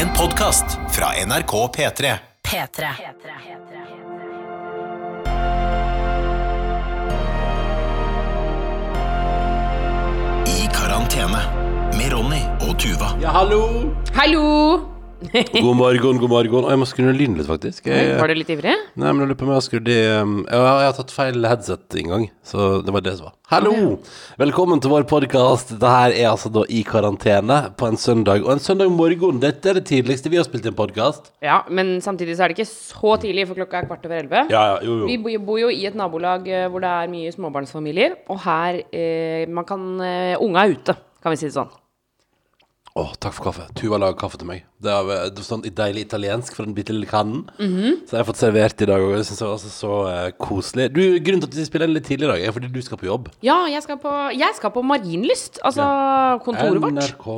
En podkast fra NRK P3. P3. I karantene med Ronny og Tuva. Ja, hallo! Hallo! God morgen, god morgen. Å, jeg må skru ned lyden litt, faktisk. Jeg, Var du litt ivrig? nei, men jeg lurer på om jeg har skrudd i um, ja, Jeg har tatt feil headset-inngang, så det var det som var. Hallo! Velkommen til vår podkast. Dette her er altså da i karantene på en søndag. Og en søndag morgen, dette er det tidligste vi har spilt inn podkast. Ja, men samtidig så er det ikke så tidlig, for klokka er kvart over elleve. Ja, ja, jo, Vi jo. bo- bor jo i et nabolag eh, hvor det er mye småbarnsfamilier, og her eh, man kan eh, Unga er ute, kan vi si det sånn. Å, takk for kaffe. Tuva lager kaffe til meg. Det er, det er sånn deilig italiensk fra den bitte lille kannen. Så jeg har fått servert i dag, og Det syns jeg var altså så uh, koselig. Du, Grunnen til at vi spiller litt tidlig i dag, er fordi du skal på jobb. Ja, jeg skal på, jeg skal på Marienlyst, altså kontoret vårt. NRK.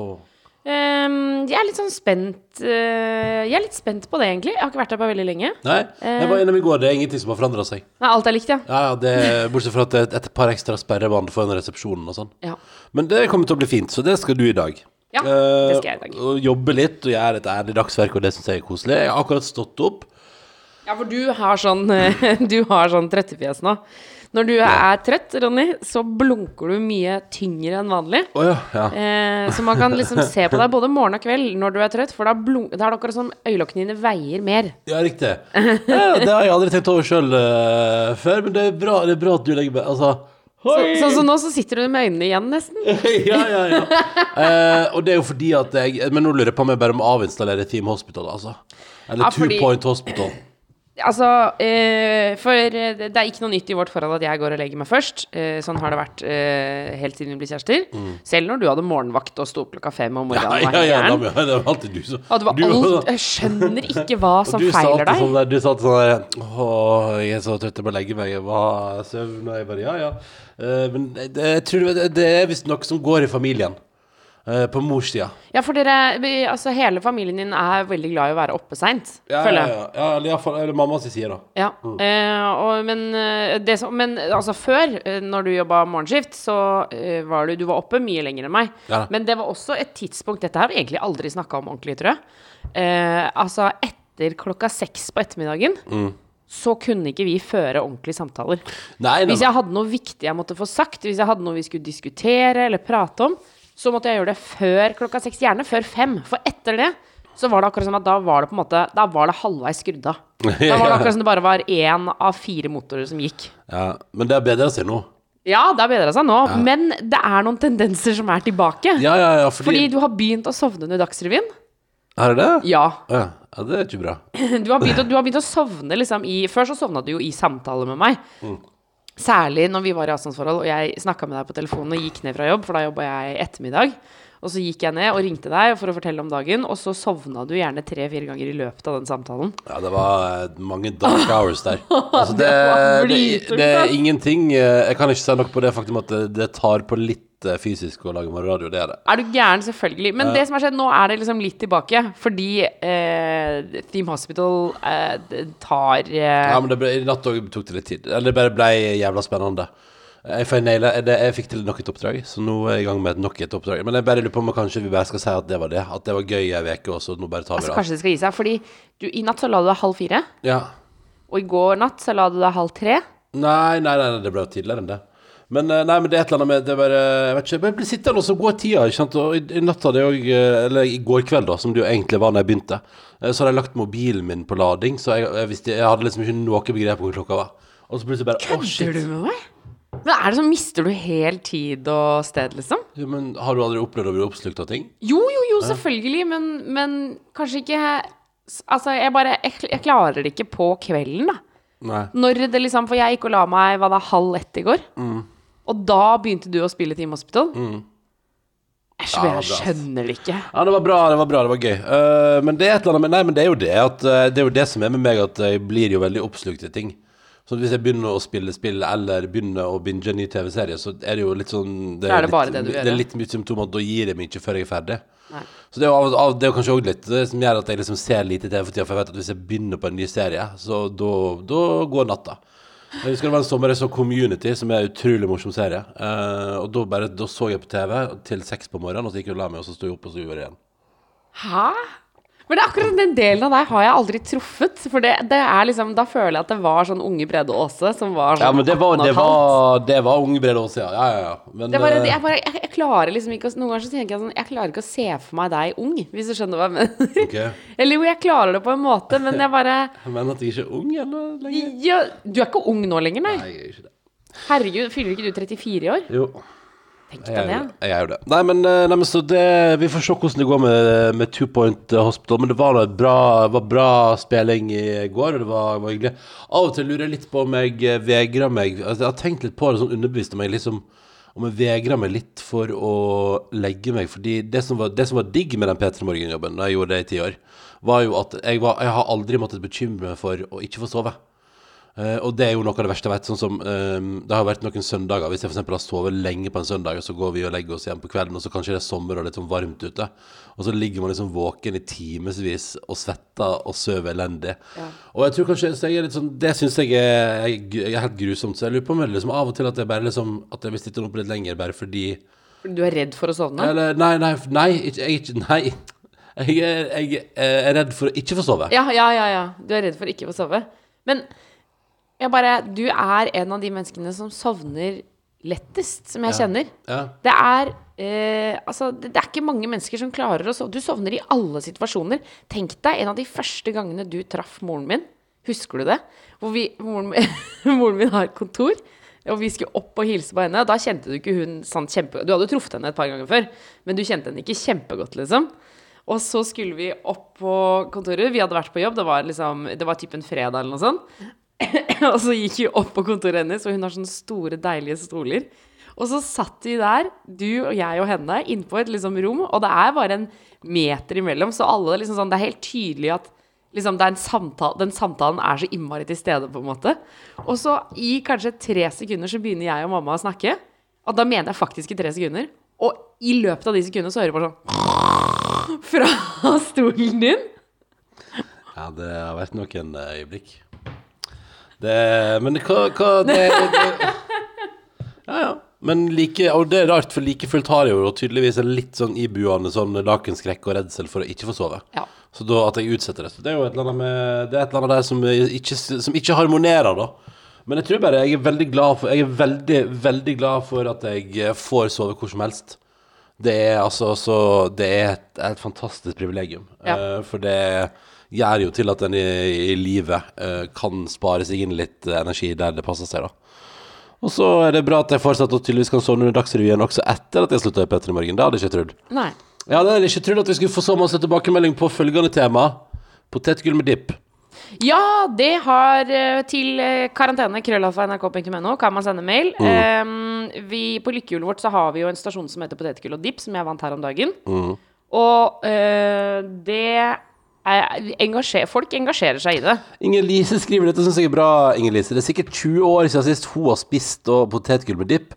Um, jeg er litt sånn spent uh, Jeg er litt spent på det, egentlig. Jeg har ikke vært der på veldig lenge. Nei, jeg var innom i går. Det er ingenting som har forandra seg. Nei, alt er likt, ja. Ja, ja, det, Bortsett fra at det er et par ekstra sperrebånd foran resepsjonen og sånn. ja. Men det kommer til å bli fint, så det skal du i dag. Ja, Eh, det skal jeg i dag. Og jobbe litt og gjøre et ærlig dagsverk, og det syns jeg er koselig. Jeg har akkurat stått opp. Ja, for du har sånn Du har sånn trøttefjes nå. Når du er trøtt, Ronny, så blunker du mye tyngre enn vanlig. Oh, ja, ja. Eh, så man kan liksom se på deg både morgen og kveld når du er trøtt, for da, blunk, da er det akkurat som øyelokkene dine veier mer. Ja, riktig. Ja, det har jeg aldri tenkt over sjøl før, men det er, bra, det er bra at du legger meg Altså Så, så, så nå så sitter du med øynene igjen, nesten. ja, ja, ja. Eh, og det er jo fordi at jeg Men nå lurer jeg på om jeg bare må avinstallere Team Hospital, altså. Eller Ja, Two fordi- Point Hospital. Altså, eh, for eh, det er ikke noe nytt i vårt forhold at jeg går og legger meg først. Eh, sånn har det vært eh, helt siden vi ble kjærester. Selv når du hadde morgenvakt og sto opp klokka fem om Mm. Ja, og ja, var ja, helt da, det var alltid du som Og det var du alt Jeg skjønner ikke hva som feiler deg. Sånn der, du sa alltid sånn der Åh, jeg er så trøtt, jeg må legge meg. Jeg var søvn. Og jeg bare Ja, ja. Eh, men jeg tror det, det er visst noe som går i familien. Eh, på morssida. Ja, for dere Altså, hele familien din er veldig glad i å være oppe seint, Ja, ja, føler jeg. ja, ja, iallfall eller mamma si side, da. Ja, eh, og, men, eh, det som, men altså før, når du jobba morgenskift, så var du, du var oppe mye lenger enn meg. Ja. Men det var også et tidspunkt Dette har vi egentlig aldri snakka om ordentlig, tror jeg. Eh, altså etter klokka seks på ettermiddagen så kunne ikke vi føre ordentlige samtaler. Nei, nei, Hvis jeg hadde noe viktig jeg måtte få sagt, hvis jeg hadde noe vi skulle diskutere eller prate om, så måtte jeg gjøre det før klokka seks, gjerne før fem. For etter det så var det akkurat som at da var det på en måte Da var det halvveis skrudd av. Da var det akkurat som det bare var én av fire motorer som gikk. ja, men det har bedra seg nå. Ja, det har bedra seg nå, men det er noen tendenser som er tilbake. Ja, ja, ja, fordi, Fordi du har begynt å sovne under Dagsrevyen. Er det det? Ja. Ja, ja, det er ikke bra. Du har begynt å, du har begynt å sovne liksom i Før så sovna du jo i samtale med meg. Særlig når vi var i avstandsforhold og jeg snakka med deg på telefonen og gikk ned fra jobb, for da jobba jeg ettermiddag. Og så gikk jeg ned og ringte deg for å fortelle om dagen, og så sovna du gjerne tre-fire ganger i løpet av den samtalen. Ja, det var eh, mange dark hours der. Altså, det, det, det, det er ingenting eh, Jeg kan ikke si noe på det faktum at det, det tar på litt eh, fysisk å lage morgenradio. Det er det. Er du gæren? Selvfølgelig. Men det som har skjedd nå, er det liksom litt tilbake. Fordi eh, Theme Hospital eh, tar eh, Ja, men det ble, i natt òg tok det litt tid. Eller det bare ble jævla spennende. Jeg, naile, jeg fikk til nok et oppdrag, så nå er jeg i gang med nok et oppdrag. Men jeg bare lurer på om kanskje vi bare skal si at det var det. At det var gøy ei uke, og så nå bare tar vi altså, det av. Kanskje det skal gi seg. Fordi du, i natt så la du deg halv fire. Ja. Og i går natt så la du deg halv tre. Nei, nei, nei, det ble jo tidligere enn det. Men, eh, nei, men det er et eller annet med Det bare Jeg vet ikke, jeg blir sittende, og så går tida. Ikke sant? Og i, i natt hadde jeg òg Eller i går kveld, da, som det jo egentlig var da jeg begynte, eh, så hadde jeg lagt mobilen min på lading, så jeg, jeg, visste, jeg hadde liksom ikke noe begrep om hvor klokka var. Og så plutselig bare Å, Kødder shit. du med meg? Men er det sånn, Mister du helt tid og sted, liksom? Ja, men har du aldri opplevd å bli oppslukt av ting? Jo, jo, jo, selvfølgelig, men, men kanskje ikke Altså, jeg bare jeg, jeg klarer det ikke på kvelden, da. Nei. Når det liksom For jeg gikk og la meg hva da, halv ett i går. Mm. Og da begynte du å spille Team Hospital. Æsj, Ja, jeg skjønner det ikke. Ja, det var bra, det var bra, det var gøy. Uh, men det er et eller annet Nei, men det er jo det at eh, Det er jo det som er med meg, at jeg blir jo veldig oppslukt i ting. Så hvis jeg begynner å spille spill eller begynner å binge en ny TV-serie, så er det jo litt sånn Det er det litt, det Det er litt mye symptom at da gir jeg meg ikke før jeg er ferdig. Nei. Så det er jo, av, det er jo kanskje òg litt det som gjør at jeg liksom ser lite TV for tida, for jeg vet at hvis jeg begynner på en ny serie, så da går natta. Jeg husker det var en sommer jeg så Community, som er en utrolig morsom serie. Eh, og da, bare, da så jeg på TV til seks på morgenen, og så gikk jeg og la meg, og så sto jeg opp, og så gjorde jeg det igjen. Hæ? Men akkurat den delen av deg har jeg aldri truffet. For det, det er liksom, da føler jeg at det var sånn unge Brede Aase som var sånn Ja, men det var, det var, det var unge Brede Aase, ja. ja, ja, ja. Men, Det bare, eh, jeg, bare, jeg, jeg klarer liksom ikke å, Noen ganger så tenker jeg sånn Jeg klarer ikke å se for meg deg ung, hvis du skjønner hva jeg mener. Okay. Eller jo, jeg klarer det på en måte, men jeg bare Men at jeg ikke er ung ennå lenger. ja, Du er ikke ung nå lenger, nei? Nei, jeg er ikke det. Herregud, fyller ikke du 34 i år? Jo. Tenk Jeg deg det. jeg gjør det. Nei, men, eh, nei, men så det Vi får se hvordan det går med, med Two Point Hospital. Men det var da bra, var bra spilling i går, og det var, var hyggelig. Av og til lurer jeg litt på om jeg eh, vegrer meg altså, Jeg har tenkt litt på det sånn underbevisst om jeg liksom om jeg vegrer meg litt for å legge meg. Fordi det som var, det som var digg med den P3 Morgen-jobben, da jeg gjorde det i ti år, var jo at jeg, var, jeg har aldri måttet bekymre meg for å ikke få sove. Eh, og det er jo noe av det verste jeg vet. Sånn som eh, Det har vært noen søndager Hvis jeg for eksempel har sovet lenge på en søndag, og så går vi og legger oss igjen på kvelden, og så kanskje det er sommer og litt sånn varmt ute, og så ligger man liksom våken i timevis og svetter og sover elendig. Og jeg tror kanskje jeg er litt sånn Det syns jeg er, jeg er helt grusomt. Så jeg lurer på om det liksom av og til at jeg bare liksom At jeg vil sitte oppe litt lenger bare fordi Du er redd for å sovne? Eller nei, nei, nei, jeg, nei. Jeg er, jeg er redd for å ikke få sove. Ja, ja, ja, ja. Du er redd for å ikke få sove. Men jeg bare Du er en av de menneskene som sovner lettest, som jeg kjenner. Ja. Det er eh, Altså, det, det er ikke mange mennesker som klarer å sove. Du sovner i alle situasjoner. Tenk deg en av de første gangene du traff moren min. Husker du det? Hvor vi, moren, moren min har kontor. Og vi skulle opp og hilse på henne. Da kjente du ikke hun sånn kjempe... Du hadde truffet henne et par ganger før, men du kjente henne ikke kjempegodt, liksom. Og så skulle vi opp på kontoret. Vi hadde vært på jobb. Det var liksom Det var typen fredag eller noe sånt. og så gikk vi opp på kontoret hennes, og hun har sånne store, deilige stoler. Og så satt vi der, du og jeg og henne, innpå et liksom rom, og det er bare en meter imellom, så alle liksom sånn Det er helt tydelig at liksom samtale, den samtalen er så innmari til stede, på en måte. Og så i kanskje tre sekunder så begynner jeg og mamma å snakke. Og da mener jeg faktisk i tre sekunder. Og i løpet av de sekundene så hører jeg bare sånn Fra stolen din. Ja, det har vært noen en øyeblikk. Det Men hva, hva det, det Ja, ja. Men like, og det er rart, for like fullt har jeg jo tydeligvis en litt sånn ibuende sånn lakenskrekk og redsel for å ikke få sove. Ja. Så da at jeg utsetter det. Så det er jo et eller annet med Det er et eller annet der som ikke, som ikke harmonerer, da. Men jeg tror bare jeg er veldig glad for Jeg er veldig, veldig glad for at jeg får sove hvor som helst. Det er altså så Det er et, et fantastisk privilegium. Ja. Uh, for det gjør jo til at en i, i livet eh, kan spare seg inn litt energi der det passer seg, da. Og så er det bra at jeg fortsatt og tydeligvis kan sovne under Dagsrevyen også etter at jeg slutta i P3 Morgen. Det hadde jeg ikke trodd. Nei. Jeg hadde ikke trodd at vi skulle få så masse tilbakemelding på følgende tema. Potetgull med dipp. Ja, det har eh, til eh, karantene nrk.no kan man sende mail. Eh, vi, på lykkehjulet vårt så har vi jo en stasjon som heter Potetgull og dipp, som jeg vant her om dagen. Og uh, det engasjer, Folk engasjerer seg i det. Inger Lise skriver dette, syns jeg er bra. Inger Lise. Det er sikkert 20 år siden sist hun har spist potetgull med dipp.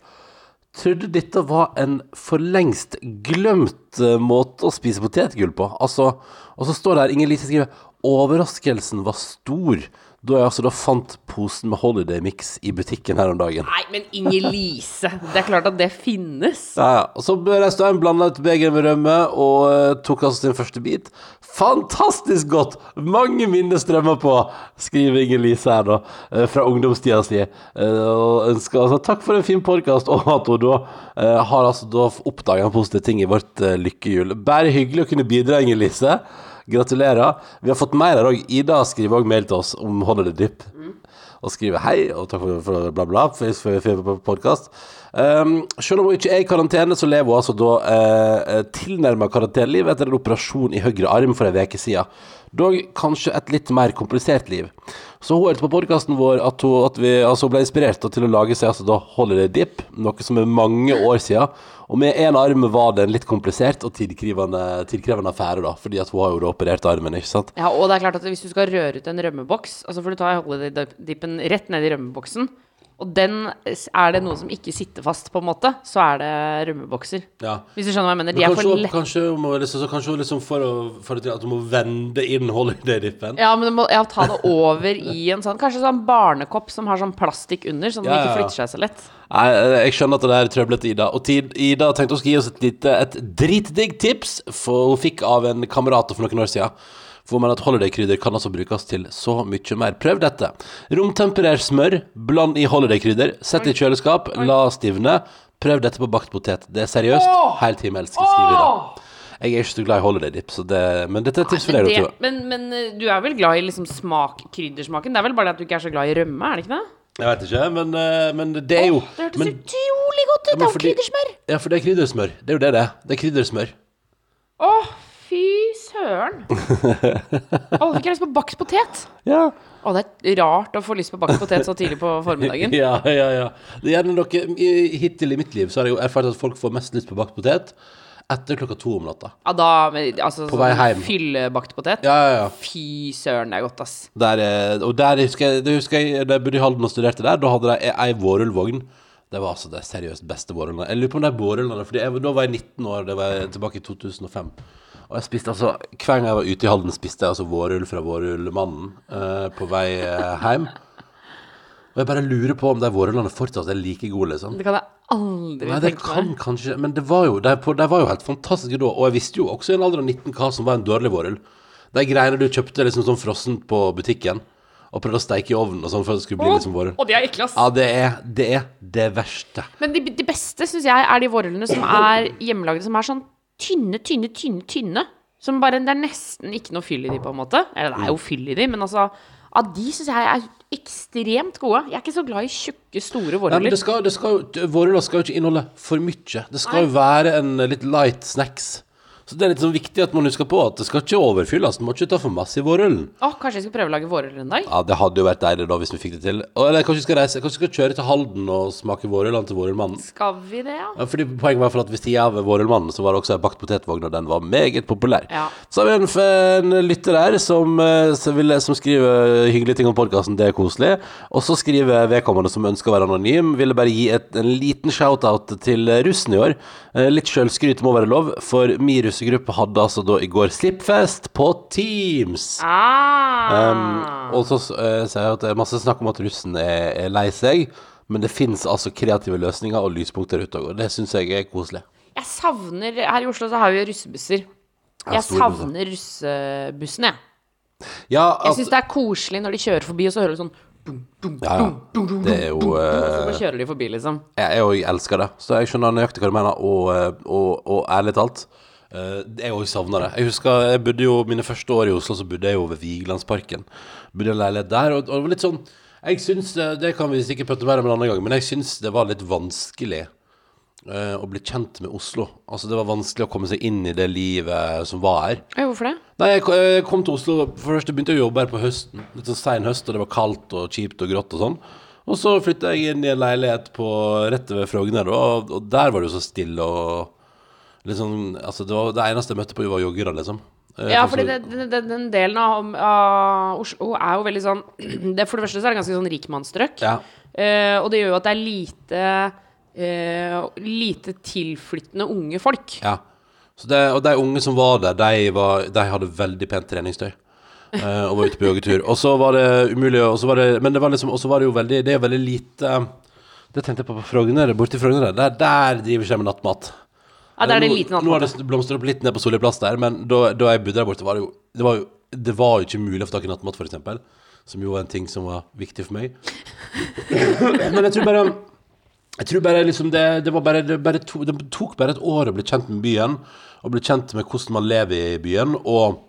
Trodde dette var en for lengst glemt eh, måte å spise potetgull på. Altså, og så står det her, Inger Lise skriver Overraskelsen var stor da jeg altså da fant posen med Holiday Mix i butikken her om dagen. Nei, men Inger Lise. Det er klart at det finnes. Ja, ja. Og så reiste jeg blanda ut beger med rømme og uh, tok altså sin første bit. Fantastisk godt! Mange minner strømmer på, skriver Inger Lise her, da, Uh, fra ungdomstida si. Uh, og ønsker altså takk for en fin podkast, og at hun da eh, har altså da oppdaga positive ting i vårt eh, lykkehjul. Bare hyggelig å kunne bidra, Inger Lise. Gratulerer. Vi har fått mer her òg. Ida skriver òg mail til oss om Holiday Dip. Og skriver hei, og takk for, for bla, bla, for, for, for podkast. Um, selv om hun ikke er i karantene, så lever hun altså da eh, tilnærma karanteneliv etter en operasjon i høyre arm for en uke siden. Dog kanskje et litt mer komplisert liv. Så hun hørte på podkasten vår at hun, at vi, altså, ble inspirert til å lage seg altså, da Holiday Dip, noe som er mange år siden. Og med én arm var det en litt komplisert og tidkrevende, tidkrevende affære, da, fordi at hun har jo da operert armen, ikke sant. Ja, og det er klart at hvis du skal røre ut en rømmeboks altså For du tar Holiday Dipen rett ned i rømmeboksen. Og den er det noe som ikke sitter fast, på en måte, så er det rømmebokser. Ja. Hvis du skjønner hva jeg mener. De kanskje, er for lette. kanskje, må, liksom, kanskje liksom for, å, for at du må vende inn holiday-dippen. Ja, men du må ja, ta det over i en sånn Kanskje sånn barnekopp som har sånn plastikk under, sånn at Ja, den ikke flytter seg så lett. Nei, jeg skjønner at det er trøblete, Ida. Og tid, Ida tenkte hun skulle gi oss et lite Et dritdigg tips for hun fikk av en kamerat for noen år siden. For man at holiday-krydder kan altså brukes til så mye mer. Prøv dette. Romtemperer smør, bland i holiday-krydder, sett i kjøleskap, la stivne. Prøv dette på bakt potet. Det er seriøst. Helt himmelsk, skriver Ida. Jeg er ikke så glad i holiday-dip, det, men dette er tips for deg, det, men, men eh, du er vel glad i liksom smak, kryddersmaken? Det er vel bare det at du ikke er så glad i rømme, er det ikke det? Jeg vet ikke, men, eh, men det er jo Det hørtes men, utrolig godt ut! av Det er kryddersmør! Ja, for det er kryddersmør. Det er jo det det er. Det er kryddersmør. Å, fy søren. Alle fikk jeg lyst på bakt potet. Ja. Å, det er rart å få lyst på bakt potet så tidlig på formiddagen. Ja, ja, ja. Det er gjerne noe Hittil i mitt liv så har jeg jo erfart at folk får mest lyst på bakt potet etter klokka to om natta. Ja, da Altså På vei hjem. fyllebakt potet. Ja, ja, ja. Fy søren, det er godt, ass. Der, eh, og der husker jeg, det husker jeg Da jeg bodde i Halden og studerte der, da hadde de ei vårrullvogn. Det var altså det seriøst beste vårrullene. Jeg lurer på om det er vårrullene, Fordi da var jeg 19 år, det var tilbake i 2005. Og jeg spiste altså Hver gang jeg var ute i Halden, spiste jeg altså vårrull fra Vårrullmannen eh, på vei eh, hjem. Og jeg bare lurer på om de vårrullene fortsatt er like gode, liksom. Det kan jeg aldri Nei, det tenke kan meg. kanskje Men det var jo, de, de var jo helt fantastiske da. Og jeg visste jo også i en alder av 19 hva som var en dårlig vårrull. De greiene du kjøpte liksom sånn frossen på butikken, og prøvde å steike i ovnen og sånn for at det skulle bli oh, liksom vårrull. Og de er ekle, ass. Ja, det er det, er det verste. Men de, de beste syns jeg er de vårrullene som er hjemmelagde, som er sånn tynne, tynne, tynne, tynne. Som bare Det er nesten ikke noe fyll i de, på en måte. Eller det er jo fyll i de, men altså Av de syns jeg er ekstremt gode. Jeg er ikke så glad i tjukke, store vårruller. det skal, det skal jo, Vårruller skal jo ikke inneholde for mye. Det skal jo være en litt light snacks. Så det er litt sånn viktig at man husker på at det skal ikke overfylles. Du må ikke ta for masse i vårrullen. Å, kanskje jeg skal prøve å lage vårrull en dag? Ja, det hadde jo vært deilig da hvis vi fikk det til. Eller kanskje vi skal reise Kanskje vi skal kjøre til Halden og smake vårrullene til Vårrullmannen. Skal vi det, ja? Ja, fordi Poenget var at ved sida av Vårrullmannen så var det også ei bakt potetvogn, og den var meget populær. Ja. Så har vi en, en lytter her som, eh, som, skriver hyggelige ting om podkasten, det er koselig. Og så skriver vedkommende som ønsker å være anonym, ville bare gi et, en liten shout-out til russen i år. Eh, Litt sjølskryt må være lov, for min russegruppe hadde altså da i går slippfest på Teams. Ah. Um, og så uh, sier jeg at det er masse snakk om at russen er, er lei seg, men det fins altså kreative løsninger og lyspunkter ute og går. Det syns jeg er koselig. jeg savner Her i Oslo så har vi jo russebusser. Jeg savner russebussene, jeg. Ja, Jeg syns det er koselig når de kjører forbi, og så hører du sånn dum, dum, ja, ja. Det er jo eh, Så bare kjører de forbi, liksom. jeg, jeg, jeg elsker det. Så jeg skjønner nøyaktig hva du mener, og, eh, og, og ærlig talt eh, jeg òg savna det. Jeg husker jeg bodde jo Mine første år i Oslo så bodde jeg jo ved Vigelandsparken. Bodde i en leilighet der, og, og det var litt sånn Jeg syns det, det kan vi sikkert prate mer om en annen gang, men jeg syns det var litt vanskelig uh, å bli kjent med Oslo. Altså Det var vanskelig å komme seg inn i det livet som var her. Ja, hvorfor det? Nei, jeg jeg kom til Oslo For først første begynte jeg å jobbe her på høsten. Litt sånn sein høst, og det var kaldt og kjipt og grått og sånn. Og så flytta jeg inn i en leilighet på rett ved Frogner, og, og der var det jo så stille og sånn Altså, det, var, det eneste jeg møtte på, var joggere, liksom. Eh, Ja, for fordi det, den, den, den delen av, av Oslo er jo veldig sånn det, For det første så er det ganske sånn rikmannsstrøk. Ja. Uh, og det gjør jo at det er lite uh, Lite tilflyttende unge folk. ja. Så det, og de unge som var der, de, var, de hadde veldig pent treningstøy. Uh, og var ute på joggetur. Og så var det umulig og så var det, Men det var liksom var det jo veldig Det er veldig lite Det tenkte jeg på på Frogner. Borti Frogner der, der driver jeg med nattmat. Ja, der er det en liten Nå har det blomstret opp litt ned på Solli plass der, men da, da jeg bodde der borte, var det jo Det var jo, det var jo ikke mulig å få tak i nattmat, eksempel. Som jo var en ting som var viktig for meg. men jeg tror bare Jeg tror bare liksom det Det var bare Det, bare to, det tok bare et år å bli kjent med byen, og bli kjent med hvordan man lever i byen, og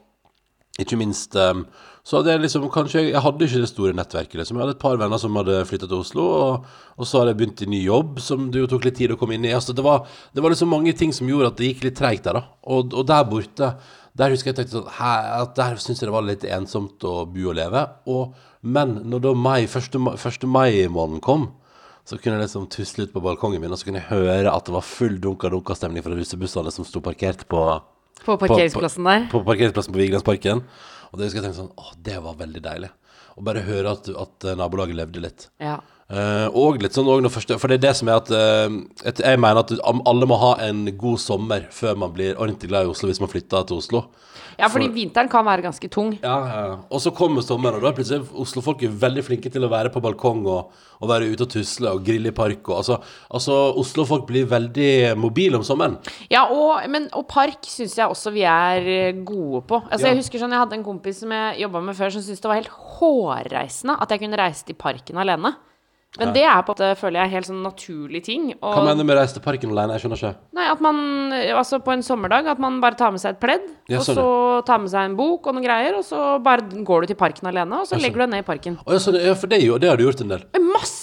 ikke minst um, Så hadde jeg liksom kanskje Jeg hadde ikke det store nettverket. Liksom. Jeg hadde et par venner som hadde flytta til Oslo, og, og så hadde jeg begynt i ny jobb, som det jo tok litt tid å komme inn i. Altså, det, var, det var liksom mange ting som gjorde at det gikk litt treigt der, da. Og, og der borte Der husker jeg tenkte sånn hæ, at Der syntes jeg det var litt ensomt å bo og leve. Og, men når da mai, 1. mai, 1. mai-måneden kom, så kunne jeg liksom tusle ut på balkongen min, og så kunne jeg høre at det var full dunka-dunka-stemning fra russebussene som sto parkert på På parkeringsplassen der. på parkeringsplassen på Vigelandsparken. Og det husker jeg tenkte sånn Å, det var veldig deilig. Å bare høre at, at nabolaget levde litt. Ja. Eh, og litt sånn første, For det er det som er at uh, et, Jeg mener at alle må ha en god sommer før man blir ordentlig glad i Oslo hvis man flytter til Oslo. Ja, fordi vinteren kan være ganske tung. Ja, ja. Og så kommer sommeren, og da er plutselig Oslo-folk er veldig flinke til å være på balkong og, og være ute og tusle og grille i park. Og, altså, altså Oslo-folk blir veldig mobile om sommeren. Ja, og, men, og park syns jeg også vi er eh, gode på. Altså, Ja. Jeg husker sånn, jeg hadde en kompis som jeg jobba med før, som syntes det var helt hårreisende at jeg kunne reise til parken alene. Men det er på en måte, føler jeg, helt sånn naturlig ting. Og, Hva mener du med å reise til parken alene? Jeg skjønner ikke. Nei, at man, altså på en sommerdag, at man bare tar med seg et pledd, Ja, og så tar med seg en bok og noen greier, og så bare går du til parken alene, og så legger du deg ned i parken. Å, ja, så det, ja, for det, er jo- det har du gjort en del. Masse!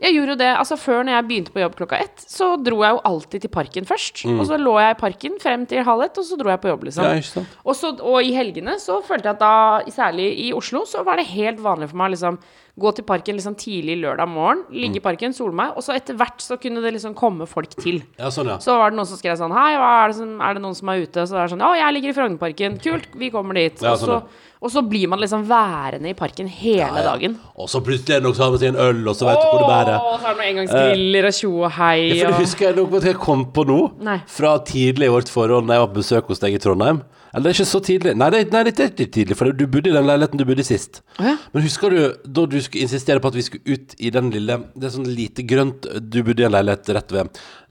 Jeg gjorde jo det, altså Før når jeg begynte på jobb klokka ett, så dro jeg jo alltid til parken først. Og så lå jeg i parken frem til halv ett, og så dro jeg på jobb, liksom. Mm. Ja? Og, så, og i helgene så følte jeg at da, særlig i Oslo, så var det helt vanlig for meg liksom gå til parken liksom tidlig lørdag morgen, ligge Mm. i parken, sole meg, og så etter hvert så kunne det liksom komme folk til. Ja, sånn, ja. Så var det noen som skrev sånn Hei, er, det som, er det noen som er ute? Så det er sånn Å, jeg ligger i Frognerparken. Kult, vi kommer dit. Ja, og, sånn, så, og så blir man liksom værende i parken hele Ja, ja. dagen. Og så plutselig er det noen som har med seg en øl, og så vet du hvor det bærer. Åh, så det noen engangsgriller og tjo og hei. Ja, for det og... husker jeg noe jeg kom på nå, Nei. fra tidlig i vårt forhold da jeg var på besøk hos deg i Trondheim. Eller det er ikke så tidlig. Nei, det, nei, det er ikke tidlig, for du bodde i den leiligheten du bodde i sist. Ja. Men husker du da du skulle insistere på at vi skulle ut i den lille Det er sånn lite grønt Du bodde i en leilighet rett ved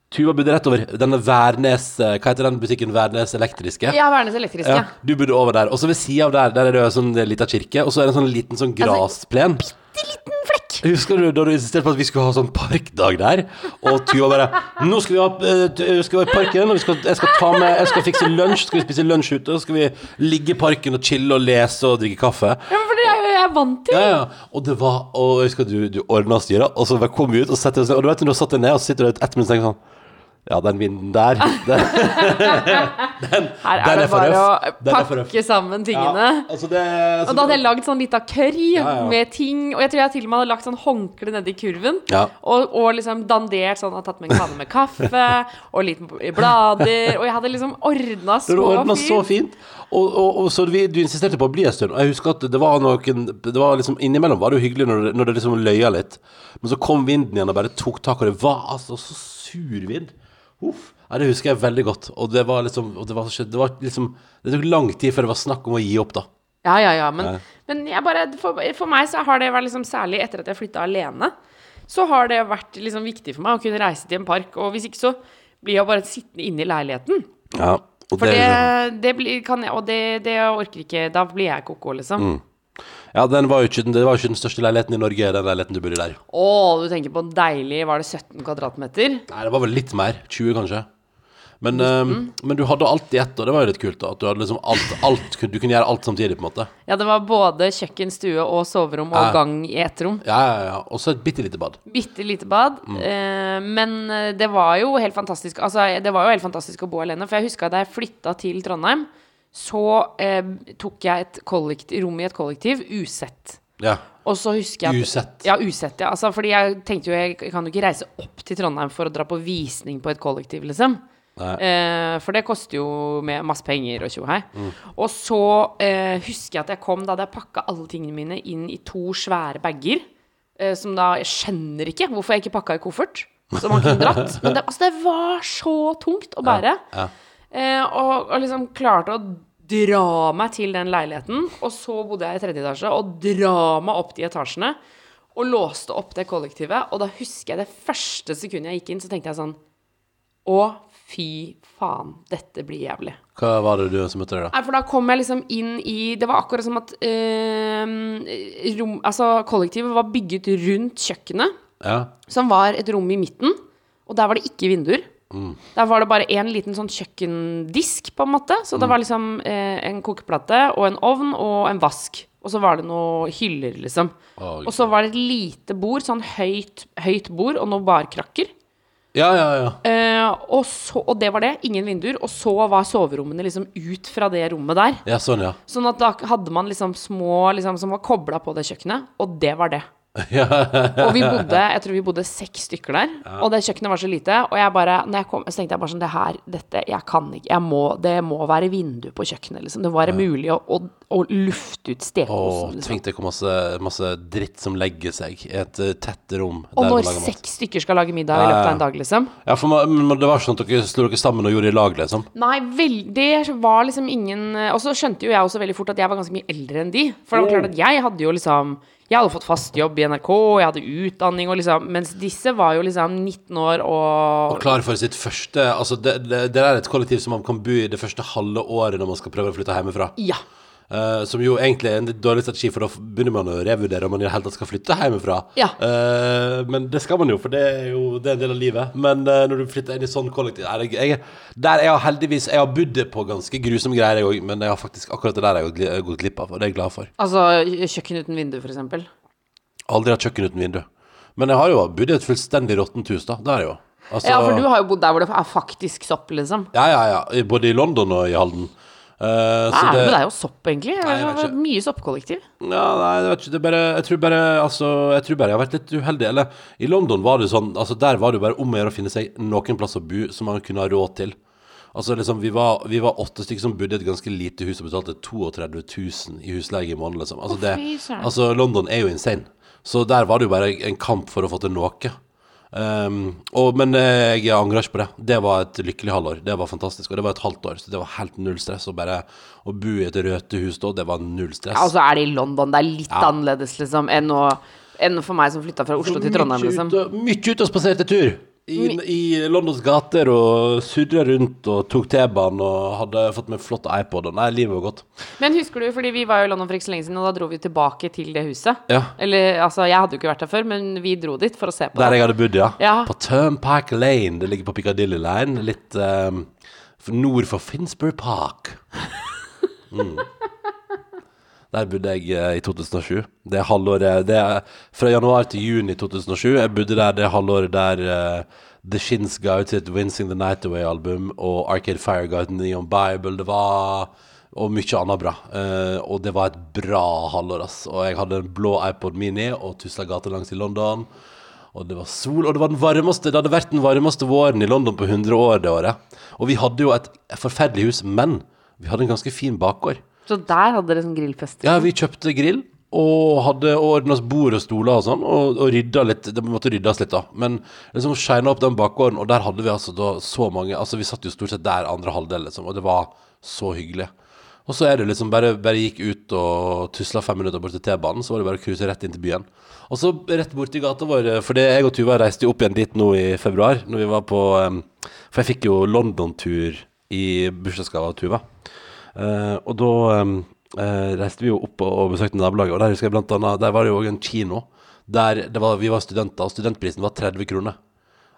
Tuva bodde rett over denne Værnes Hva heter den butikken? Værnes Elektriske? Ja, Værnes Elektriske. Ja, du bodde over der. Og så ved sida av der, der er det en sånn lita kirke, og så er det en sånn liten sånn grasplen. Liten flekk. Husker du da du insisterte på at vi skulle ha sånn parkdag der? Og Tuva bare Nå skal vi ha eh, skal vi i parken, og vi skal, jeg skal ta med Jeg skal fikse lunsj, skal vi spise lunsj ute, og så skal vi ligge i parken og chille og lese og drikke kaffe. Ja, men for det er jo jeg vant til. Ja, ja. Og det var Og jeg husker du, du ordna styret, og så kom vi ut og satte oss ned, og du vet når du har satt deg ned, og så sitter du et ett minutt og tenker sånn Ja, den vinden der den, den, Her er det for bare å er pakke sammen tingene. Ja, altså det, Og da hadde jeg lagd sånn lita curry Ja, ja. med ting. Og jeg tror jeg til og med hadde lagt sånn håndkle nedi kurven. Og, og liksom dandert sånn, hadde tatt med en kanne med kaffe og litt blader. Og jeg hadde liksom ordna så fint. så fint. Og, og, og så vi, du insisterte på å bli en stund. Og jeg husker at det var noen Det var liksom Innimellom var det jo hyggelig når det, når det liksom løya litt. Men så kom vinden igjen og bare tok tak, og det var altså så sur vind. Uff. Ja, det husker jeg veldig godt. Og det var liksom og det, var, det var liksom Det tok lang tid før det var snakk om å gi opp, da. Ja, ja, ja. Men, Ja. men bare, for, for meg så har det vært liksom særlig etter at jeg flytta alene, så har det vært liksom viktig for meg å kunne reise til en park. Og hvis ikke så blir jeg bare sittende inne i leiligheten. Ja. Og For det, det, det blir, kan jeg, og det, det orker ikke Da blir jeg koko, liksom. Mm. Ja, den var jo ikke, den- det var jo ikke den største leiligheten i Norge, den leiligheten du bodde i der. Å, du tenker på en deilig Var det 17 kvadratmeter? Nei, det var vel litt mer. 20, kanskje. Men, eh, men du hadde alt i ett, og det var jo litt kult. da At du hadde liksom alt, alt Du kunne gjøre alt samtidig, på en måte. Ja, det var både kjøkken, stue og soverom og Ja. gang i ett rom. Ja, ja, ja. Og så et bitte lite bad. Bitte lite bad. Eh, men eh, det var jo helt fantastisk Altså, det var jo helt fantastisk å bo alene. For jeg huska da jeg flytta til Trondheim, så eh, tok jeg et rom i et kollektiv usett. Ja. Og så husker jeg at- Usett. Ja, usett, ja. Altså, fordi jeg tenkte jo jeg kan jo ikke reise opp til Trondheim for å dra på visning på et kollektiv, liksom. Eh, for det koster jo med masse penger og tjohei. Mm. Og så eh, husker jeg at jeg kom da hadde jeg pakka alle tingene mine inn i to svære bager. Eh, som da Jeg skjønner ikke hvorfor jeg ikke pakka i koffert. Så man kunne dratt. Men det, altså, det var så tungt å bære. Ja. Eh, og, og liksom klarte å dra meg til den leiligheten. Og så bodde jeg i tredje etasje, og dra meg opp de etasjene. Og låste opp det kollektivet. Og da husker jeg det første sekundet jeg gikk inn, så tenkte jeg sånn Å, fy faen, dette blir jævlig. Hva var det du som møtte deg, da? Nei, for da kom jeg liksom inn i Det var akkurat som at øh, rom, Altså, kollektivet var bygget rundt kjøkkenet, Ja. som var et rom i midten. Og der var det ikke vinduer. Mm. Der var det bare én liten sånn kjøkkendisk, på en måte. Så Mm. det var liksom eh, en kokeplate og en ovn og en vask. Og så var det noen hyller, liksom. Oh, Og så var det et lite bord, sånn høyt, høyt bord, og noen barkrakker. Ja, ja, ja. Eh, og, så, og det var det. Ingen vinduer. Og så var soverommene liksom ut fra det rommet der. Ja, sånn, ja. Sånn at da hadde man liksom små liksom, som var kobla på det kjøkkenet, og det var det. Og vi bodde, jeg tror vi bodde seks stykker der. Og det kjøkkenet var så lite. Og jeg bare, når jeg kom, så tenkte jeg bare sånn Det her, dette, jeg kan ikke. Jeg må, det må være vindu på kjøkkenet, liksom. Det må være mulig å, å, å lufte ut stekeosten. Liksom. tenk deg hvor masse, masse dritt som legger seg i et uh, tett rom. Og når seks stykker skal lage middag i løpet av en dag, liksom. Ja, for man, det var sånn at dere slo dere sammen og gjorde i lag, liksom? Nei, vel, det var liksom ingen Og så skjønte jo jeg også veldig fort at jeg var ganske mye eldre enn de. For det var klart at jeg hadde jo liksom Jeg hadde fått fast jobb i NRK, jeg hadde utdanning og liksom Mens disse var jo liksom 19 år og, Og klar for sitt første Altså, det, det, det er et kollektiv som man kan bo i det første halve året når man skal prøve å flytte hjemmefra. Ja. Eh, som jo egentlig er en litt dårlig strategi, for da begynner man å revurdere om man i det hele tatt skal flytte hjemmefra. Ja. Uh, men det skal man jo, for det er jo det er en del av livet. Men uh, når du flytter inn i sånn kollektiv er det, jeg, Der jeg har heldigvis Jeg har bodd på ganske grusomme greier, jeg òg, men jeg har faktisk akkurat det der jeg har jeg gått glipp av, og det er jeg glad for. Altså kjøkken uten vindu, for eksempel. Aldri hatt kjøkken uten vindu. Men jeg har jo bodd i et fullstendig råttent hus, da. Det har jeg jo. Altså, Ja, for du har jo bodd der hvor det er faktisk sopp, liksom. Ja, ja, ja. Både i London og i Halden. Eh, Hva er det det- med deg og sopp, egentlig? Nei, jeg vet ikke. mye soppkollektiv. Ja, nei, jeg vet ikke. Det er bare Jeg tror bare Altså, jeg tror bare jeg har vært litt uheldig. Eller i London var det sånn Altså, der var det jo bare om å gjøre å finne seg noen plass å bo som man kunne ha råd til. Altså liksom, vi var, vi var åtte stykker som bodde i et ganske lite hus og betalte 32 000 i husleie i måneden, liksom. Altså, det, altså, London er jo insane. Så der var det jo bare en kamp for å få til noe. Um, og, men eh, jeg angrer ikke på det. Det var et lykkelig halvår. Det var fantastisk. Og det var et halvt år, så det var helt null stress. Og bare å bo i et røtehus da, det var null stress. Ja, og så er det i London. Det er litt Ja. annerledes, liksom, enn, å, enn for meg som flytta fra Oslo til Trondheim, liksom. Mye ute og spaserte tur. I, I Londons gater og surra rundt og tok T-banen og hadde fått med flott iPod. Og nei, livet var godt. Men husker du, fordi vi var jo i London for ikke så lenge siden, og da dro vi tilbake til det huset. Ja. Eller, altså, jeg hadde jo ikke vært der før, men vi dro dit for å se på Der det. jeg hadde bodd, ja. Ja. På Turnpike Lane. Det ligger på Piccadilly Line. Litt um, nord for Finsbury Park. Mm. Der bodde jeg eh, i 2007. Det halvåret det er Fra januar til juni 2007. Jeg bodde der det halvåret der eh, The Shins ga ut sitt 'Wincing the Night Away'-album, og Arcade Fire ga ut Neon Bible. Det var Og mye annet bra. Uh, og det var et bra halvår, ass. Og jeg hadde en blå iPod Mini og tusla gatelangs i London. Og det var sol, og det var den varmeste Det hadde vært den varmeste våren i London på 100 år det året. Og vi hadde jo et forferdelig hus, men vi hadde en ganske fin bakgård. Så der hadde dere sånn grillfest. Ja, vi kjøpte grill og hadde ordna oss bord og stoler og sånn, og, og rydda litt. Det måtte ryddes litt, da. Men liksom shina opp den bakgården, og der hadde vi altså da så mange Altså, vi satt jo stort sett der andre halvdel, liksom, og det var så hyggelig. Og så er det liksom bare, bare gikk ut og tusla fem minutter bort til T-banen, så var det bare å cruise rett inn til byen. Og så rett borti gata vår, for det jeg og Tuva reiste jo opp igjen dit nå i februar, når vi var på um, For jeg fikk jo London-tur i bursdagsgave av Tuva. Eh, og da eh, reiste vi jo opp og, og besøkte nabolaget, og der husker jeg blant annet Der var det jo òg en kino. Der det var, vi var studenter, og studentprisen var 30 kroner.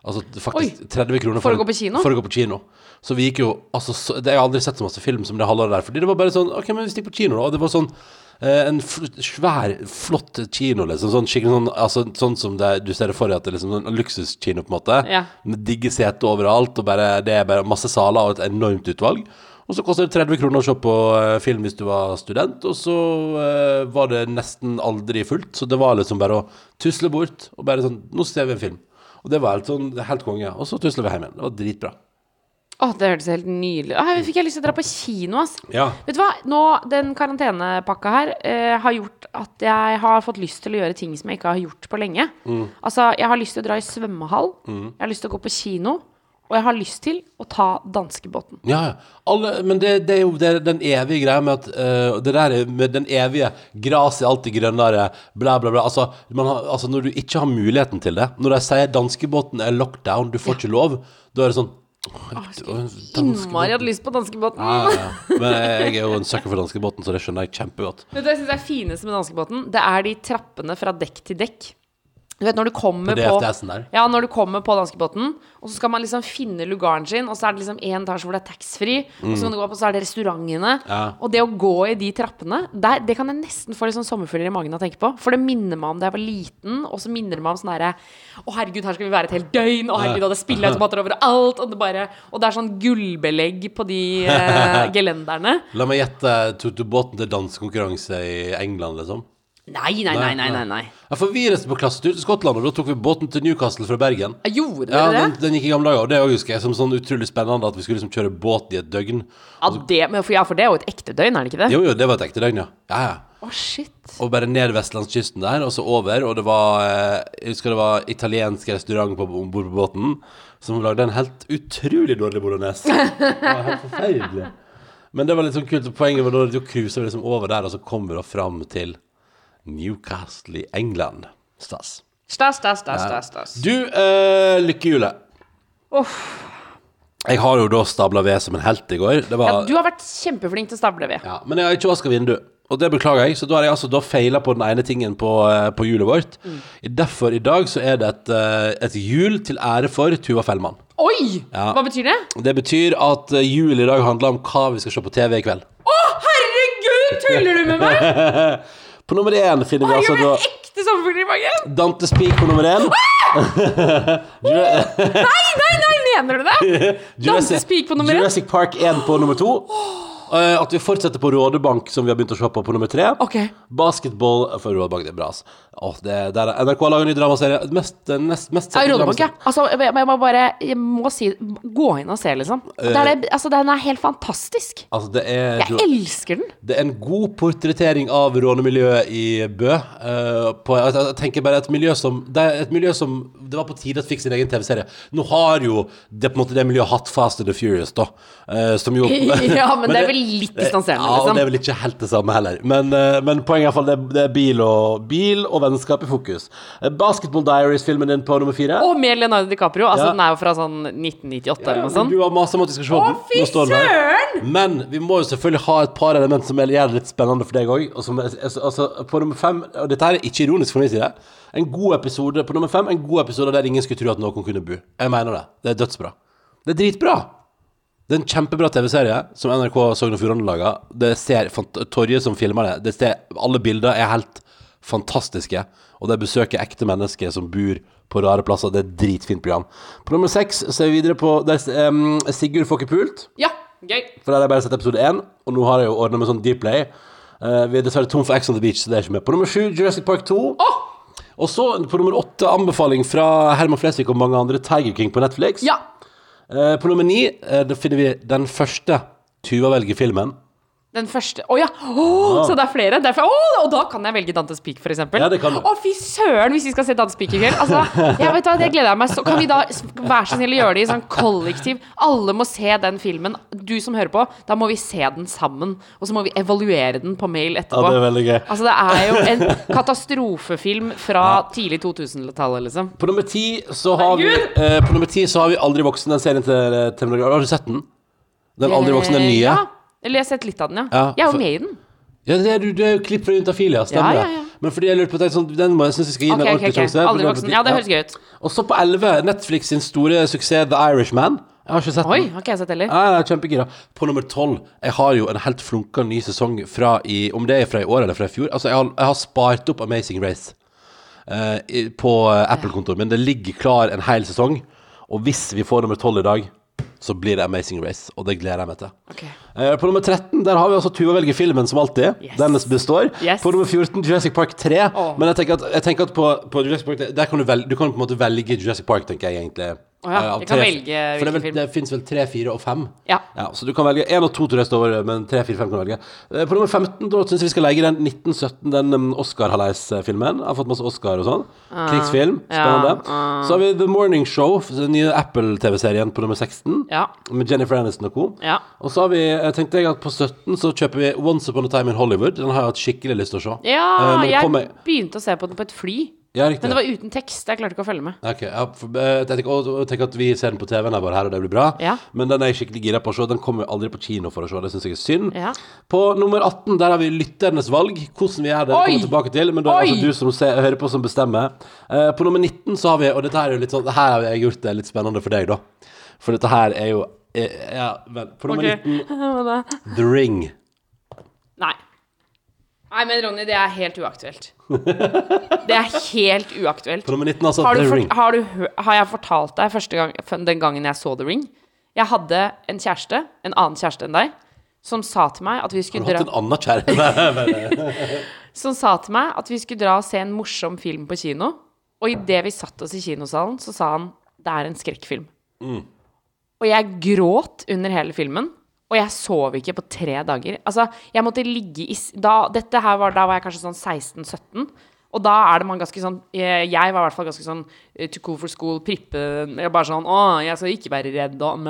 Altså faktisk Oi, 30 kroner for å gå på kino? For å gå på kino. Så vi gikk jo altså, så, det, Jeg har aldri sett så masse film som det halvåret der. Fordi det var bare sånn Ok, men vi stikker på kino, da. Og det var sånn eh, en svær, flott kino, liksom. Sånn skikkelig sånn Altså sånn som det, du ser det for deg at det er liksom en luksuskino, på en måte. Ja. Med digge seter overalt, og bare, det er bare masse saler og et enormt utvalg. Og så koster det 30 kroner å se på eh, film hvis du var student, og så eh, var det nesten aldri fullt. Så det var liksom bare å tusle bort og bare sånn Nå ser vi en film. Og det var helt sånn helt konge. Og så tusla vi hjem igjen. Det var dritbra. Å, det hørtes helt nydelig Å, Fikk jeg lyst til å dra på kino, ass. Ja. Vet du hva, nå, den karantenepakka her eh, har gjort at jeg har fått lyst til å gjøre ting som jeg ikke har gjort på lenge. Mm. Altså, jeg har lyst til å dra i svømmehall, jeg har lyst til å gå på kino, og jeg har lyst til å ta danskebåten. Ja, ja. Alle, men det, det er jo det, er den evige greia med at uh, Det der er med den evige 'gresset er alltid grønnere', bla, bla, bla. Altså, man har, altså, når du ikke har muligheten til det Når de sier 'danskebåten er lockdown', du får ikke lov, da er det sånn Innmari hadde lyst på danskebåten. Ja, ja, ja. Men jeg er jo en sucker for danskebåten, så det skjønner jeg kjempegodt. Vet du jeg synes er fineste med danskebåten? Det er de trappene fra dekk til dekk. Du vet når du kommer På på. Ja, når du kommer på danskebåten, og så skal man liksom finne lugaren sin, og så er det liksom én etasje hvor det er taxfree, og så kan du gå opp, og så er det restaurantene. Mm. Ja. Og det å gå i de trappene, der, det kan jeg nesten få litt sånn sommerfugler i magen av å tenke på. For det minner meg om da jeg var liten, og så minner det meg om sånn herre Å, herregud, her skal vi være et helt døgn, og herregud, og det er spilleautomater overalt, og det bare Og det er sånn gullbelegg på de eh, gelenderne. La meg gjette tok du båten til dansekonkurranse i England, liksom? Nei, nei, nei, nei, nei, nei. Ja, for vi reiste på klassetur til Skottland, og da tok vi båten til Newcastle fra Bergen. Jeg Gjorde Ja, dere den, det? den gikk i gamle dager, og det husker jeg som sånn utrolig spennende at vi skulle liksom kjøre båt i et døgn. Ja, det, men for, ja, for det er jo et ekte døgn, er det ikke det? Jo, jo, det var et ekte døgn, ja. Ja, ja. Å, shit. Og bare ned vestlandskysten der, og så over. Og det var eh, Jeg husker det var italiensk restaurant på, om bord på båten som lagde en helt utrolig dårlig bolognese. Det var helt forferdelig. Men det var litt sånn kult. Poenget var da du cruisa liksom over der, og så kommer du fram til Newcastle i England. Stas. Stas, stas, stas, stas, stas. Du, uh, lykkehjulet. Uff. Jeg har jo da stabla ved som en helt i går. Det Ja, du har vært kjempeflink til å stable ved. ja, men jeg har ikke vaska vindu. Og det beklager jeg, så da har jeg altså da feila på den ene tingen på, eh, på hjulet vårt. Derfor i dag så er det et, eh, et hjul til ære for Tuva Fellmann. Oi! Ja. Hva betyr det? Det betyr at jul i dag handler om hva vi skal se på TV i kveld. Å, herregud! Tuller du med meg? På nummer én finner vi Jeg altså da ekte magen. Dante Speak på nummer én. Nei, nei, nei, mener du det? Dante Speak på nummer én? Jurassic Park 1 på nummer to. Eh, At vi fortsetter på Rådebank, som vi har begynt å se på, på nummer tre. Okay. Basketball for Rådebank, det er bra. Altså. Åh, det, det er, NRK har laget en ny dramaserie. Mest, nest, mest Ja, Rådebank, ja. Altså, jeg, må bare Jeg må si Gå inn og se, liksom. Det er altså, den er helt fantastisk. Altså, det er, Jeg elsker den. det er en god portrettering av rånemiljøet i Bø. Uh, på, jeg, jeg tenker bare et miljø som Det er et miljø som Det var på tide at fikk sin egen TV-serie. Nå har jo det på en måte det miljøet hatt Fast and the Furious, da. Uh, som jo Ja, men det er vel litt distanserende, Ja, og liksom. det er vel ikke helt det samme heller. Men, eh, men poenget er i hvert fall det, det er bil og, bil og vennskap i fokus. Eh, Basketball Diaries-filmen din på nummer fire. Og med Leonardo DiCaprio. Altså, Ja. Den er jo fra sånn 1998 eller noe sånt. Du har masse om at vi skal se den. fy den der. søren! Men vi må jo selvfølgelig ha et par element som gjør det litt spennende for deg òg. Altså, på nummer fem Og dette her er ikke ironisk fra min side. En god episode på nummer fem En god episode der ingen skulle tro at noen kunne bo. Jeg mener det. Det er dødsbra. Det er dritbra. Det er en kjempebra TV-serie som NRK Sogn og Fjordane laga. Det ser Torje som filmer det. det ser, alle bilder er helt fantastiske. Og de besøker ekte mennesker som bor på rare plasser. Det er et dritfint program. På nummer seks så er vi videre på der, um, Sigurd får ikke pult. Ja, gøy. For der har jeg bare sett episode én, og nå har jeg jo ordna med sånn Dplay. Uh, vi er dessverre tom for X on the Beach, så det er ikke med. På nummer sju Jurassic Park 2. Og så på nummer åtte anbefaling fra Herman Flesvig og mange andre, Tiger King på Netflix. Ja. Eh, på nummer ni eh, finner vi den første Tuva velger filmen. Den første Å ja! Å, Så det er flere? Derfor, oh, og da kan jeg velge Dantes Peak, eksempel. Ja. Å, fy søren, hvis vi skal se Dantes Peak i kveld. Altså, jeg vet hva, Det gleder jeg meg så Kan vi da være så snill å gjøre det i sånn kollektiv? Alle må se den filmen. Du som hører på, da må vi se den sammen. Og så må vi evaluere den på mail etterpå. Ja, det er veldig gøy. Altså, det er jo en katastrofefilm fra tidlig 2000-tallet, liksom. På nummer ti så har vi eh, På nummer ti så har vi Aldri voksen, den serien til eh, Tim Har du sett den? Den Aldri voksen, den nye? Ja. Eller jeg har sett litt av den, ja. Ja, jeg er for- jo med i den. Ja, det er, du- du er jo klipp fra Juntafil, ja. Stemmer Ja, det. ja, det. Men fordi jeg lurte på det, sånn, den må jeg synes jeg skal gi Ok, en ok, ordentlig ok. sjanse. Aldri voksen. Ja, det høres gøy ut. Og så på 11, Netflix sin store suksess The Irishman. Jeg har ikke sett Oi, den. har ikke jeg sett heller. Nei, er kjempegira. På nummer 12 Jeg har jo en helt flunka ny sesong fra i Om det er fra i år eller fra i fjor. Altså, jeg har, jeg har spart opp Amazing Race eh, i- på eh, Apple-kontoen min. Det ligger klar en hel sesong. Og hvis vi får nummer 12 i dag, så blir det Amazing Race. Og det gleder jeg meg til. Okay. Eh, På nummer 13 der har vi også Tuva velger filmen, som alltid. Yes. Den består. Yes. På nummer 14 Jurassic Park 3. Oh. Men jeg tenker at, jeg tenker at på, på Jurassic Park 3, der kan du, velge, du kan på en måte velge Jurassic Park, tenker jeg egentlig. Å ja, Eh, jeg kan tre- velge For det, vel, film. det fins vel 3, 4 og 5. Ja. Så du kan velge 1 og 2 tror jeg står, men 3, 4, 5 kan du velge. Eh, På nummer 15 da syns jeg vi skal legge den 1917, den um, Oscar-haleis-filmen. Har fått masse Oscar og sånn. Krigsfilm. Spennende. Ja, uh. Så har vi The Morning Show, den nye Apple-TV-serien på nummer 16. Ja. Med Jennifer Aniston og co. Ja. Og så har vi, tenkte jeg at på 17 så kjøper vi Once Upon a Time in Hollywood. Den har jeg hatt skikkelig lyst til å se. Ja, Eh, jeg kommer- begynte å se på den på et fly. Ja, riktig. Men det var uten tekst. Jeg klarte ikke å følge med. Ok, ja, for, eh, jeg tenker, og tenker at vi ser den på TV-en her bare her, og det blir bra. Ja. Men den er jeg skikkelig gira på å se. Den kommer aldri på kino for å se. Det syns jeg er synd. Ja. På nummer 18 der har vi lytternes valg. Hvordan vi gjør det, kommer jeg tilbake til. Men da er det altså du som ser, hører på, som bestemmer. Eh, på nummer 19 så har vi Og dette her er jo litt sånn Her har jeg gjort det litt spennende for deg, da. For dette her er jo eh, Ja, vel. På nummer Ok. 19 Hva da? The Ring. Nei. Nei, men Ronny, det er helt uaktuelt. Det er helt uaktuelt. På nummer 19 altså Har, du for, har, du, har jeg fortalt deg første gang, den gangen jeg så The Ring? Jeg hadde en kjæreste, en annen kjæreste enn deg, som sa til meg at vi skulle dra Har du hatt en annen kjære? Nei, nei, nei. som sa til meg at vi skulle dra og se en morsom film på kino. Og idet vi satte oss i kinosalen, så sa han det er en skrekkfilm. Og jeg gråt under hele filmen. Og jeg sov ikke på tre dager. Altså, jeg måtte ligge i da, Dette her var, Da var jeg kanskje sånn 16-17. Og da er det man ganske sånn eh, Jeg var i hvert fall ganske sånn to too cool for school, prippe jeg Bare sånn Å, jeg skal ikke være redd og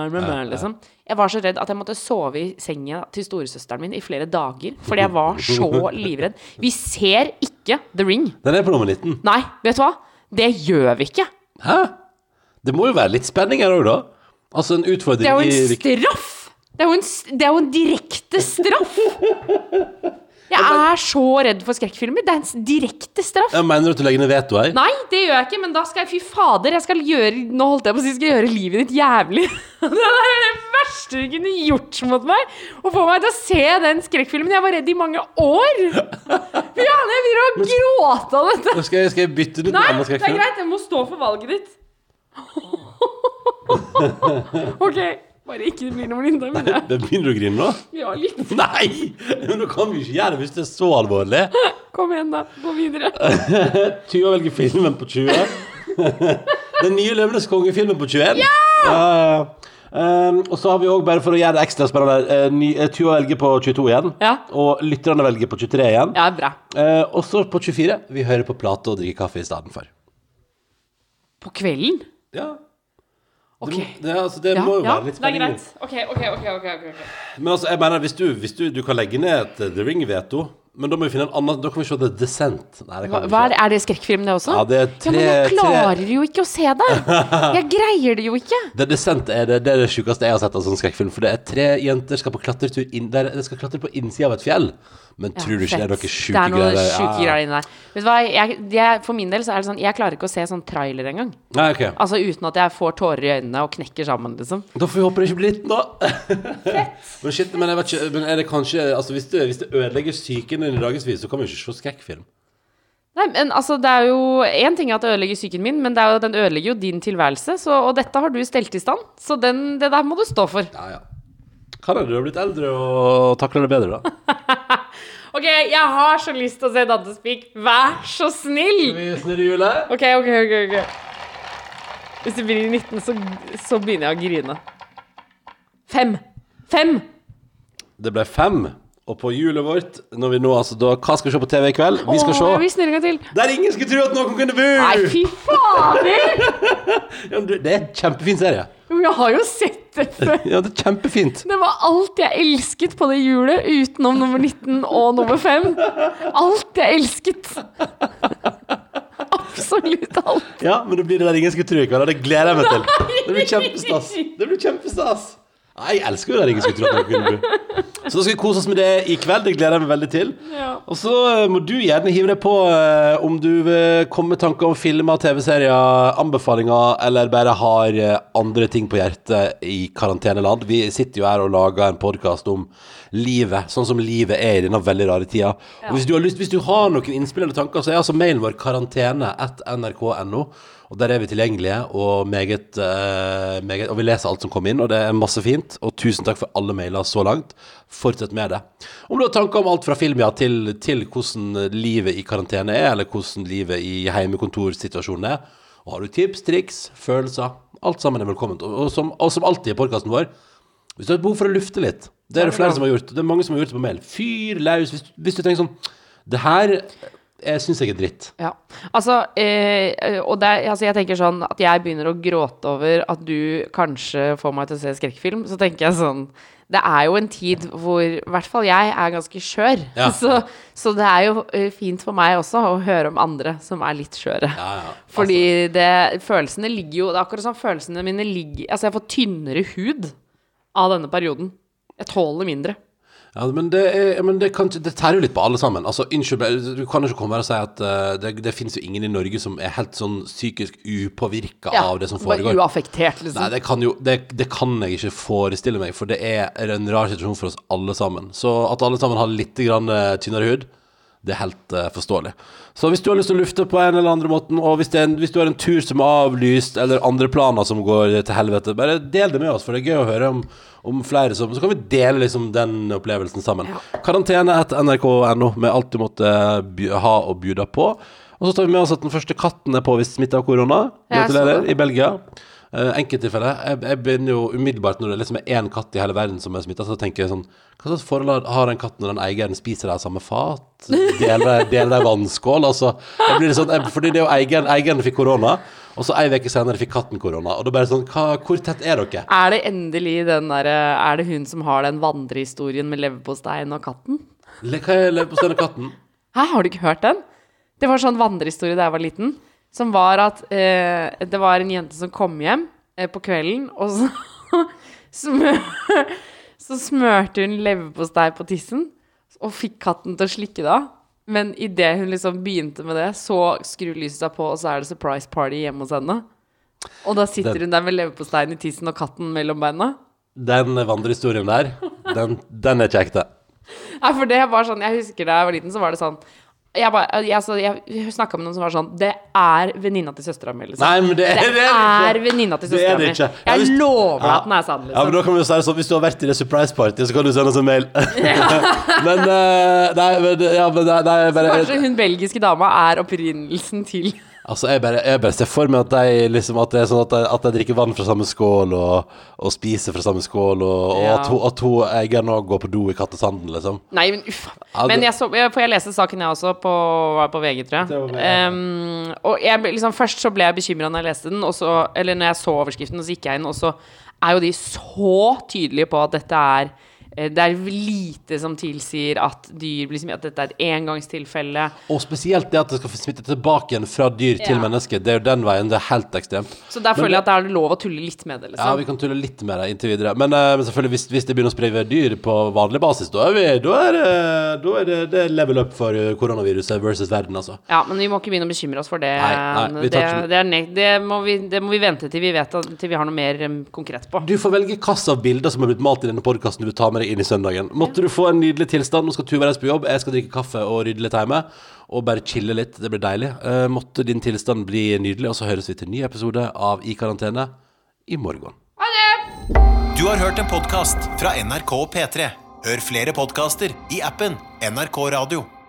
liksom. Jeg var så redd at jeg måtte sove i senga til storesøsteren min i flere dager. Fordi jeg var så livredd. Vi ser ikke The Ring. Den er på nummer 19. Nei, vet du hva? Det gjør vi ikke. Hæ? Det må jo være litt spenning her òg, da? Altså en utfordring Det er jo en straff! Det er jo en, det er jo en direkte straff! Jeg er så redd for skrekkfilmer. Det er en direkte straff. Jeg mener du at du legger ned veto her? Nei, det gjør jeg ikke, men da skal jeg Fy fader, jeg skal gjøre Nå holdt jeg på å si skal gjøre livet ditt jævlig. Det er det verste du kunne gjort mot meg. Å få meg til å se den skrekkfilmen. Jeg var redd i mange år. Fy faen, jeg begynner å gråte av dette. Skal jeg, skal jeg bytte ut Nei, med annen det er greit. Jeg må stå for valget ditt. OK. Bare ikke det blir nummer 19. da, Det begynner du å grine nå? ja, litt. Nei! Men nå kan vi ikke gjøre det hvis det er så alvorlig. Kom igjen, da. Gå videre. Tuva velger filmen på 20. Den nye Løvenes konge-filmen på 21. Ja! ja. Um, og så har vi òg, bare for å gjøre det ekstra spennende, uh, ny, uh, Tuva velger på 22 igjen. Ja. Og lytterne velger på 23 igjen. Ja, bra. Uh, og så på 24 Vi hører på plate og drikker kaffe i stedet for. På kvelden? Ja. Ok. Det, det, altså, det Ja, må jo ja, være litt det er greit. Ok, ok, ok. ok, ok, ok. Men altså, jeg mener, hvis du, hvis du, du kan legge ned et uh, The Ring-veto, men da må vi finne en annen Da kan vi se The Descent. Nei, det kan vi hva er, det, er det skrekkfilm, det også? Ja, det er tre- men jeg tre- klarer jo ikke å se det! Jeg greier det jo ikke! The Descent er det, det, er det sjukeste jeg har sett av sånn skrekkfilm. For det er tre jenter skal på klatretur inn der De skal klatre på innsida av et fjell. Men tror du ikke det er noe sjuke Det er noe greier? sjuke greier inni der. Vet du hva, jeg, jeg, For min del så er det sånn Jeg klarer ikke å se sånn trailer engang. Okay. Altså uten at jeg får tårer i øynene og knekker sammen, liksom. Da får vi håpe det ikke blir 19, da. men shit, men jeg vet ikke Men er det kanskje Altså, hvis det, hvis det ødelegger psyken din i dagevis, så kan vi jo ikke se skrekkfilm. Nei, men altså, det er jo Én ting at det ødelegger psyken min, men det er jo, den ødelegger jo din tilværelse. Så, og dette har du stelt i stand, så den, det der må du stå for. Ja, ja. Kan hende du har blitt eldre og takler det bedre, da. OK, jeg har så lyst til å se Dattespik. Vær så snill! Skal Vi snurrer hjulet. OK, OK, OK. ok Hvis det blir 19, så, så begynner jeg å grine. Fem. Fem! Det ble fem. Og på hjulet vårt når vi nå, altså, da, Hva skal vi se på TV i kveld? Vi skal Åh, se en gang til. Der ingen skulle tro at noen kunne bo! Nei, fy fader! Ja, men du, det er en kjempefin serie. Jo, Jeg har jo sett det før. Ja, det er kjempefint. Det var alt jeg elsket på det hjulet, utenom nummer 19 og nummer 5. Alt jeg elsket. Absolutt alt. Ja, men det blir det der ingen skulle tro i kveld, og det gleder jeg meg til. Det blir kjempestas. Det blir kjempestas. Nei, jeg elsker jo det jeg skulle tro at det kunne bli. Så da skal vi kose oss med det i kveld. Det gleder jeg meg veldig til. Ja. Og så eh, må du gjerne hive deg på eh, om du vil komme med tanker om filmer, TV-serier, anbefalinger, eller bare har eh, andre ting på hjertet i karanteneland. Vi sitter jo her og lager en podkast om livet, sånn som livet er i denne veldig rare tida. Og hvis du har lyst, hvis du har noen innspill eller tanker, så er altså mailen vår karantene at nrk.no. Og der er vi tilgjengelige, og meget, eh, meget Og vi leser alt som kommer inn, og det er masse fint. Og tusen takk for alle mailer så langt. Fortsett med det. Om du har tanker om alt fra film ja, til, til hvordan livet i karantene er, eller hvordan livet i heimekontorsituasjonen er, og har du tips, triks, følelser, alt sammen er velkomment. Og, og, som, og som alltid i podkasten vår, hvis du har behov for å lufte litt Det er det flere som har gjort. Det er mange som har gjort det på mail. Fyr løs. Hvis, hvis du tenker sånn Det her syns jeg er dritt. Ja. Altså, eh, og det, altså, jeg tenker sånn at jeg begynner å gråte over at du kanskje får meg til å se skrekkfilm. Så tenker jeg sånn Det er jo en tid hvor i hvert fall jeg er ganske skjør. Ja. Så, så det er jo eh, fint for meg også å høre om andre som er litt skjøre. Ja, ja. Fordi det, følelsene ligger jo Det er akkurat sånn følelsene mine ligger Altså, jeg får tynnere hud av denne perioden. Jeg tåler mindre. Ja, men det, er, men det, kan, det tærer jo litt på alle sammen. Altså, unnskyld, du kan jo ikke komme her og si at uh, det, det finnes jo ingen i Norge som er helt sånn psykisk upåvirka Ja, av det som foregår. bare uaffektert, liksom. Nei, det kan jo det, det kan jeg ikke forestille meg, for det er en rar situasjon for oss alle sammen. Så at alle sammen har litt grann, uh, tynnere hud, Det er helt uh, forståelig. Så hvis du har lyst til å lufte på en eller andre måten, og hvis, en, hvis du har en tur som er avlyst, eller andre planer som går til helvete, bare del det med oss, for det er gøy å høre om, om flere som Så kan vi dele liksom den opplevelsen sammen. Karantene etter nrk.no med alt du måtte by, ha og bjuda på. Og så tar vi med oss at den første katten er påvist smitta av korona. Ja, Gratulerer. I Belgia. Uh, Enkelttilfelle. Jeg, jeg begynner jo umiddelbart når det liksom er én katt i hele verden som er smitta, så tenker jeg sånn Hva slags forhold har den katten når den eieren spiser av samme fat? Deler deler de vannskål? Altså, jeg blir sånn, jeg, fordi det er jo eieren, eieren fikk korona, og så ei uke senere fikk katten korona. Og da bare sånn hva, Hvor tett er dere? Er det endelig den der, Er det hun som har den vandrehistorien med leverposteien og katten? Le- Hva er leverposteien og katten? Hæ, har du ikke hørt den? Det var sånn vandrehistorie da jeg var liten. Som var at eh, det var en jente som kom hjem eh, på kvelden, og så smør, Så smørte hun leverpostei på tissen og fikk katten til å slikke det av. Men idet hun liksom begynte med det, så skrur lyset seg på, og så er det surprise party hjemme hos henne. Og da sitter Den- hun der med leverposteien i tissen og katten mellom beina. Den vandrehistorien der, den, den er ikke ekte. Nei, for det var sånn Jeg husker da jeg var liten, så var det sånn Jeg, bare, jeg, altså, jeg snakka med noen som var sånn Det er venninna til søstera mi, liksom. Nei, men det, Det det er venninna til er søstera mi. Ja, Jeg hvis- lover Ja. at den er sann, Ja, men liksom. da kan vi jo si det sånn Hvis du har vært i det surprise party, så kan du sende oss en mail. men uh, Nei, men, ja, men nei, nei, bare, Kanskje hun belgiske dama er opprinnelsen til Altså, jeg bare, jeg bare ser for meg at de liksom At det er sånn at de, at de drikker vann fra samme skål og, og spiser fra samme skål, og, og Ja. at hun, at hun eieren nå går på do i kattesanden, liksom. Nei, men uff. Ja, det- Men jeg så, jeg, for jeg leste saken, jeg også, på, var på VG, tror Det var jeg. Ja. Og jeg, ble liksom, først så ble jeg bekymra når jeg leste den, og så, eller når jeg så overskriften, og så gikk jeg inn, og så er jo de så tydelige på at dette er det er lite som tilsier at dyr blir smittet, at dette er et engangstilfelle. Og spesielt det at det skal få smitte tilbake igjen fra dyr til Ja. mennesker. Det er jo den veien. Det er helt ekstremt. Så der føler jeg at det er lov å tulle litt med det. Ja, liksom vi kan tulle litt med det inntil videre. Men, uh, men selvfølgelig, hvis, hvis det begynner å spre dyr på vanlig basis, da er, vi, da er, det, da er det, det level up for eh, koronaviruset versus verden, altså. Ja, men vi må ikke begynne å bekymre oss for det. Nei, nei, det, må vi, det må vi vente til vi vet til vi har noe mer konkret på. Du får velge hvilke av bilder som har blitt malt i denne podkasten du vil ta med deg inn i søndagen. Måtte du få en nydelig tilstand. Nå skal Tuva reise på jobb, jeg skal drikke kaffe og rydde litt hjemme. Og bare chille litt. Det blir deilig. Uh, måtte din tilstand bli nydelig, og så høres vi til en ny episode av I karantene i morgen. Du har hørt en podkast fra NRK og P3. Hør flere podkaster i appen NRK Radio.